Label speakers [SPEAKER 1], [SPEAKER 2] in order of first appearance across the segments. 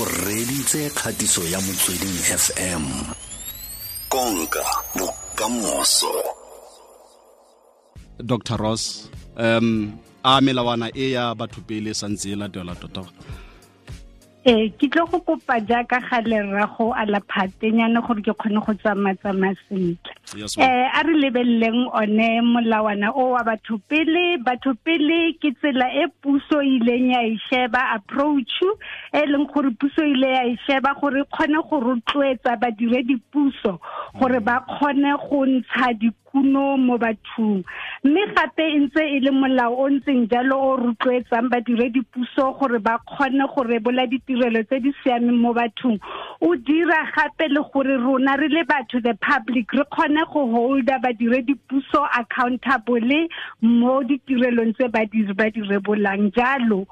[SPEAKER 1] o reditse kgatiso ya motsweding fm konka bokamoso.
[SPEAKER 2] Dr ross um a melawana e ya batho pele santse e latelwa tota.
[SPEAKER 3] Ee ke tlo go kopa jaaka ga lerrago a la phatenyana gore ke kgone go tsamaya-tsamaya sentle
[SPEAKER 2] Ma'am.
[SPEAKER 3] a re lebeleleng one molawana o wa batho pele. Batho pele ke tsela e puso ileng ya e sheba approach e leng gore puso ile ya e sheba gore e kgone go rotloetsa badiredi puso gore ba kgone go ntsha dikuno mo bathong. Mme gape e ntse e le molao o ntseng jalo o rotloetsang badiredi puso gore ba kgone go rebola ditirelo tse di siameng mo bathong. O dira gape le gore rona re le batho the public re kgone go holda badiredi puso accountable mo ditirelong tse ba di ba di rebolang jalo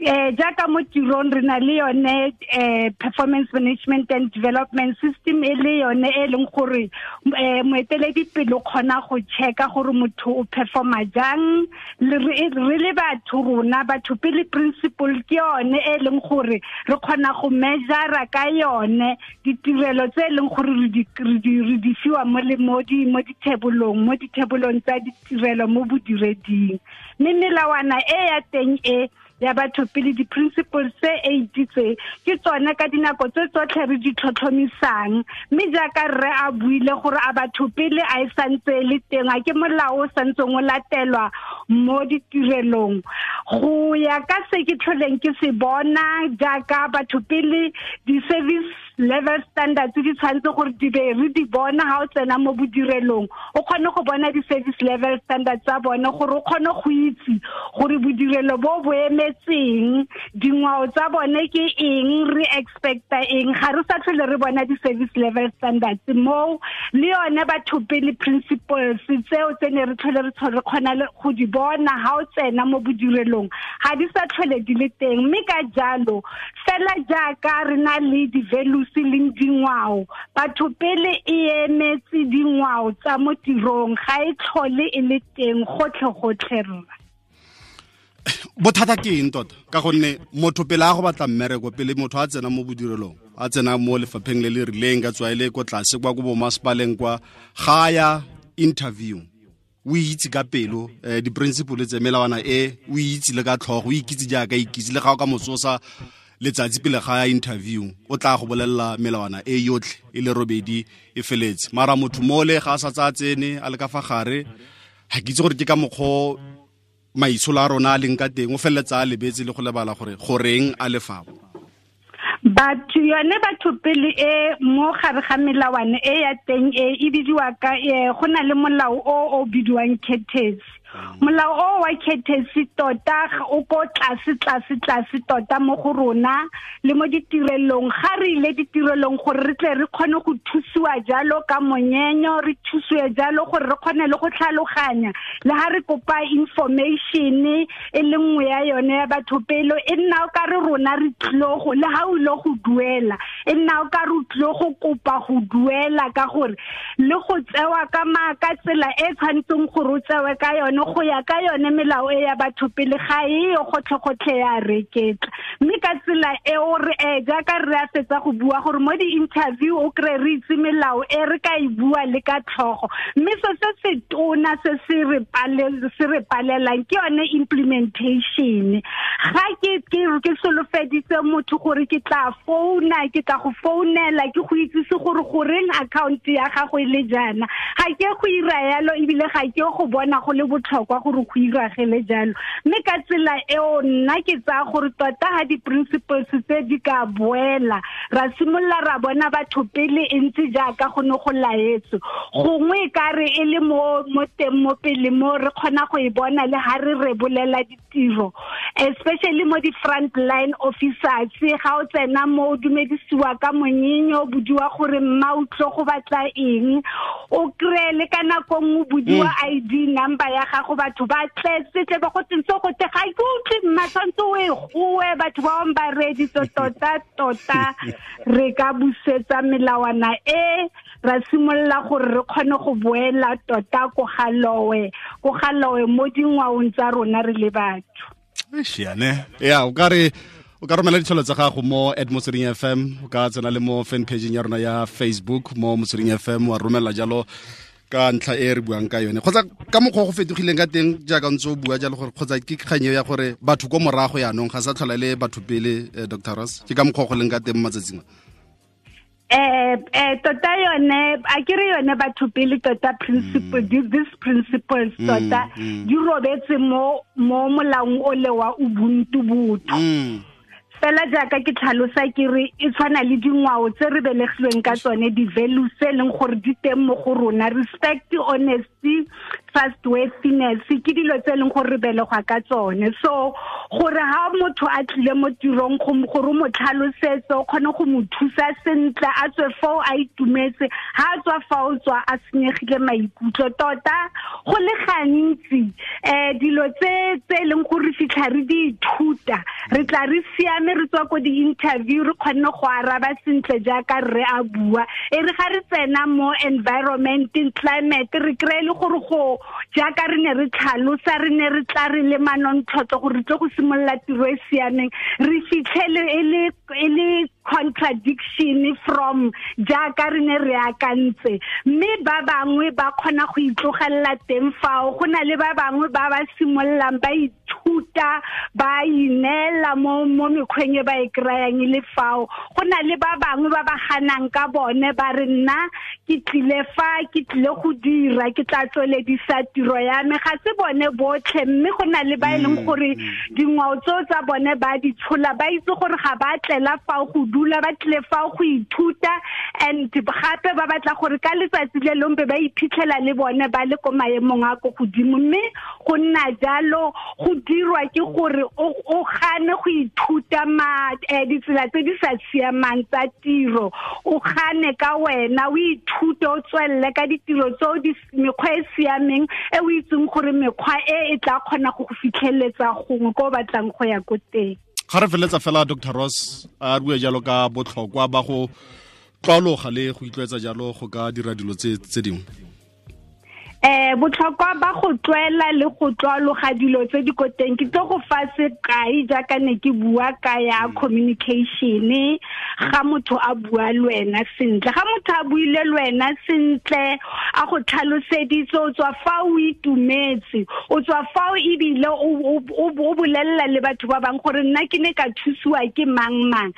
[SPEAKER 3] eh jaaka mo tirong re na le yone eh performance management and development system e le yone e leng gore eh moeteledipele o kgona go checka gore motho o performa jang. Re le batho rona batho pele principle ke yone e leng gore re kgona go measure ka yone ditirelo tse e leng gore re di fiwa mo le mo dithebolong mo dithebolong tsa ditirelo mo bodireding. Mme melawana e ya teng e ya batho pele di-principles tse eight tse ke tsone ka dinako tse tsotlhe re di tlhotlhomisang. Mme jaaka rre a buile gore a batho pele a e santse e le teng a ke molao o santseng o latelwa mo ditirelong go ya ka se ke tlholeng ke se bona jaaka batho pele di-service level standards di tshwanetse gore di be re di bona ga o tsena mo bodirelong. O kgone go bona di-service level standards tsa bone gore o kgone go itse gore bodirelo bo bo emetseng dingwao tsa bone ke eng re expecta eng. Ga re sa tlhole re bona di-service level standards mo le yone batho pele principles tseo tse ne re tlhole re tlhole re kgona le go di bona ga o tsena mo bodirelong ga di sa tlhole di le teng. Mme ka jalo fela jaaka re na le di-values leng dingwao batho pele e emetse dingwao tsa mo tirong ga e tlhole e le teng gotlhe-gotlhe rra.
[SPEAKER 2] Bothata ke eng tota? Ka gonne motho pele a go batla mmereko pele motho a tsena mo bodirelong a tsena mo lefapheng le le rileng ka tswa e le ko tlase kwa ko bomasepaleng kwa ga ya interview o itse ka pelo um di-principle tse melawana e o itse le ka tlhogo o ikitse jaaka ikitse le ga o ka motsosa letsatsi pele ga interview o tla go bolelela melawana e yotlhe e le robedi e feletse. Mara motho mole ga a sa tsaya tsene a le ka fa gare ga ke itse gore ke ka mokgwa maitsholo a rona a leng ka teng o feleletsa a lebetse le go lebala gore goreng a lefabo
[SPEAKER 3] batho yone batho pele e mo gare ga melawane e ya teng e e bidiwa ka e go na le molao o o bidiwang courtesy molao o wa courtesy tota o ko tlase tlase tlase tota mo go rona le mo ditirelong. Ga re ile ditirelong gore re tle re kgone go thusiwa jalo ka monyenyo re thusiwe jalo gore re kgone le go tlhaloganya. Le ga re kopa information e le nngwe ya yone ya batho pele e nna o ka re rona re tlilo go le ga o ile go duela e nna o ka re o tlilo go kopa go duela ka gore le go tsewa ka tsela e tshwanetseng gore o tsewe ka yone go ya ka yone melao e ya batho pele ga eyo gotlhe-gotlhe ya reketla. Mme ka tsela eo um jaaka re a fetsa go bua gore mo di-interview o kry re itse melao e re ka e bua le ka tlhogo. Mme se se se tona se se re palelang ke yone implementation. Ga ke solofeditse motho gore ke tla founa ke tla go founela ke go gore goreng account ya gago e le jaana. Ga ke ebile ga ke go bona go le gore go iragele jalo. Mme ka tsela eo nna ke tsaya gore tota ga di-principles tse di ka boela ra simolola ra bona batho pele e ntse jaaka go ne go laetswe. Gongwe e ka re e le mo mo teng mo pele mo re kgona go e bona le ga re rebolela ditiro. Especially mo di-front line officers ga o tsena mo o dumedisiwa ka monyenyo o bodiwa gore mma o tlo go batla eng. O kry-e le ka nako nngwe bodiwa i d number ya gago batho ba tletsetle ba go tentse go te ga ke utlwe mma tshwanetse o e goe batho ba bangwe ba reeditse tota tota re ka busetsa melawana e ra simolola gore re kgone go boela tota ko galowe ko galowe mo dingwaong tsa rona re le batho.
[SPEAKER 2] Siane. Ya o ka re o ka romela ditlholo tsa gago mo at motsweding fm o ka tsena le mo fan pageng ya rona ya facebook mo motsweding fm wa romela jalo ka ntlha e re buang ka yone kgotsa ka mokgwa go fetogileng ka teng jaaka ntse o bua jalo gore kgotsa ke kganyeo ya gore batho ko morago yaanong ga sa tlhola le batho pele eh, dr ross ke ka mokgwa go leng ka teng matsatsing
[SPEAKER 3] eh eh tota yone a kere yone batho pele tota principle mm. these principles mm, tota mm. di robetse mo mo molaong o le wa ubuntu botho. Fela jaaka ke tlhalosa ke re e tshwana le dingwao tse re belegilweng ka tsone di-values tse e leng gore di teng mo go rona. Respect honesty trustworthiness ke dilo tse leng gore re belegwa ka tsone. So gore ha motho a tlile mo tirong gore mo tlhalosetse o kgone go mo thusa sentle a tswe fao a itumetse ha a tswa fa o tswa a senyegile maikutlo tota go le gantsi um dilo tse e leng gore fitlha re di ithuta re tla re siame re tswa ko di-interview re kgonne go araba sentle jaaka rre a bua. E re ga re tsena mo climate re kry-e le gore go jaaka re ne re tlhalosa re ne re tla re le manontlhotlho gore re tle go simolola tiro e siameng. Re fitlhele e le contradiction from jaaka re ne re akantse. Mme ba bangwe ba kgona go itlogelela teng fao go na le ba bangwe ba ba simololang ba ithuta ba ineela mo mo mekgweng e ba e kry-ang le fao. Go na le ba bangwe ba ba ganang ka bone ba re nna ke tlile fa ke tlile go dira ke tla tsweledisa tiro ya me. Ga se bone botlhe mme go na le ba e leng mm, gore mm. dingwao tseo tsa bone ba di tshola ba itse gore ga ba tlela fao go dula ba tlile fa go ithuta. And gape ba batla gore ka letsatsi le lompe ba iphitlhela le bone ba le ko maemong a ko godimo. Mme go nna jalo go dirwa ke gore o gane go ithuta ma eh, ditsela tse di sa siamang tsa tiro. O gane ka wena o ithute o tswelele ka ditiro tseo mekgwa e siameng e o itseng gore mekgwa e e tla kgona go go fitlheletsa gongwe ko o batlang go ya ko teng.
[SPEAKER 2] Ga re feletsa fela dr ross a bue jalo ka botlhokwa ba go tlwaologa le go itlwaetsa jalo go ka dira dilo tse dingwe
[SPEAKER 3] eh botlhokwa ba go tlwaela le go tlwaologa dilo tse di ko teng ke tlo go fa sekai jaaka ne ke bua ka ya mm. communication ga motho a bua le wena sentle ga motho a buile le wena sentle a go tlhaloseditse o tswa fa o itumetse o tswa fa o ebile o bolelela le batho ba bang gore nna ke ne ka thusiwa ke mang mang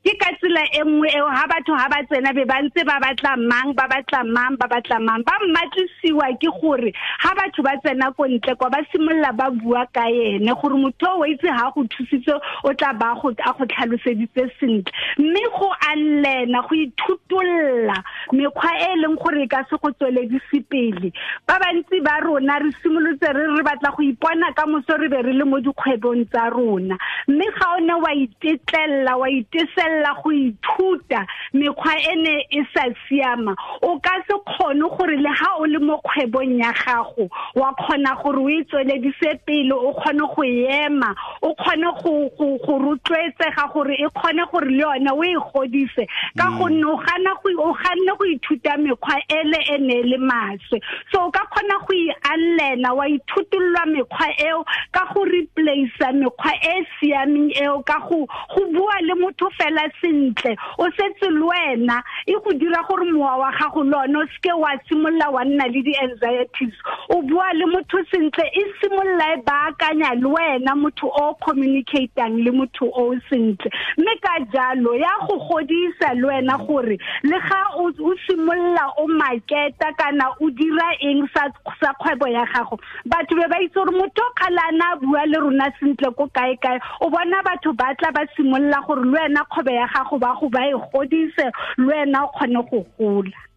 [SPEAKER 3] ke ka tsela e nngwe eo ha batho ha ba tsena be ba ntse ba batla mang ba batla mang ba batla mang ba mmatlisiwa ke gore ha batho ba tsena ko ntle kwa ba simolola ba bua ka ene gore motho o itse ha go thusitse o tla ba go a go tlhaloseditse sentle. Mme go anlena go ithutolla mekgwa e leng gore e ka se go tsweledise pele. Ba bantsi ba rona re simolotse re re batla go ipona ka moso re be re le mo dikgwebong tsa rona. Mme ga o ne wa itetlelela wa iteselela go ithuta mekgwa e ne e sa siama. O ka se kgone gore le ha o le mo kgwebong ya gago. Wa kgona gore o itsweledise pele o kgone go ema o kgone go rotloetsega gore e kgone gore le yone o e godise. Ka mm. gonne o ganne go ithuta mekgwa ele e ne e le maswe. So o ka kgona go ianlena wa ithutololwa mekgwa eo ka go replace mekgwa e siameng eo ka go go bua le motho fela sentle. O setse le wena e go dira gore mowa wa gago le one o seke wa simolola wa nna le di-anxieties o bua le motho sentle e simolola e baakanya le wena motho o communicatang le motho o sentle. Mme ka jalo ya go godisa le wena gore le ga o simolola o maketa kana o dira eng sa kgwebo ya gago. Batho be ba itse gore motho o kgalana a bua le rona sentle ko kae kae o bona batho ba tla ba simolola gore le wena kgwebo ya gago ba go ba e godise le wena o kgone go gola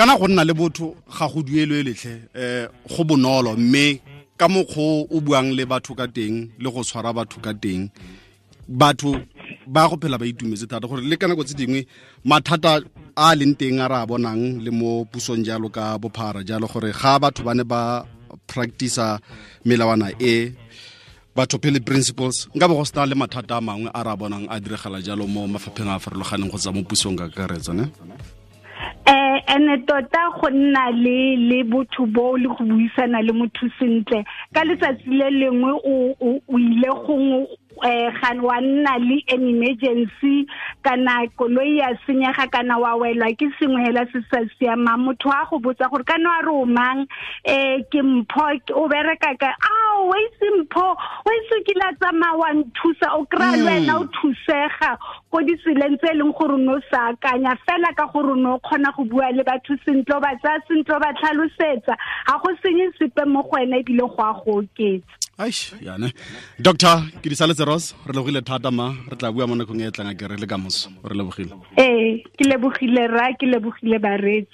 [SPEAKER 2] kana go nna le botho ga go duelwe letlhe um go bonolo. Mme ka mokgwa o buang le batho ka teng le go tshwara batho ka teng batho ba go phela ba itumetse thata. Gore le ka nako tse dingwe mathata a leng teng a re a bonang le mo pusong jalo ka bophara jalo gore ga batho ba ne ba practice melawana e batho pele principles nka be go sena le mathata a mangwe a re a bonang a diragala jalo mo mafapheng a a farologaneng go tsa mo pusong ka karetsa ne?
[SPEAKER 3] eh ene tota go nna le le botho bo le go buisana le motho sentle. Ka letsatsi le lengwe o o ile gongwe um ga wa nna le an emergency kana koloi ya senyega kana wa welwa ke sengwe hela se sa siamang motho a go botsa gore ka no a re o mang? Um ke mpho o bereka ka a wa ise mpho wa ise ke la tsamaya wa nthusa o kry-a le wena o thusega ko ditseleng tse e leng gore no sa akanya fela ka gore no kgona go bua le batho sentle o ba tsaya sentle o ba tlhalosetsa. Ga go senye sepe mo go wena ebile go a go oketsa
[SPEAKER 2] aish yane. Doctor ke di saletse ros re lebogile thata ma re tla bua mo nakong e e tlang a ke le kamoso re lebogile.
[SPEAKER 3] Ee ke lebogile ra ke lebogile bareetsi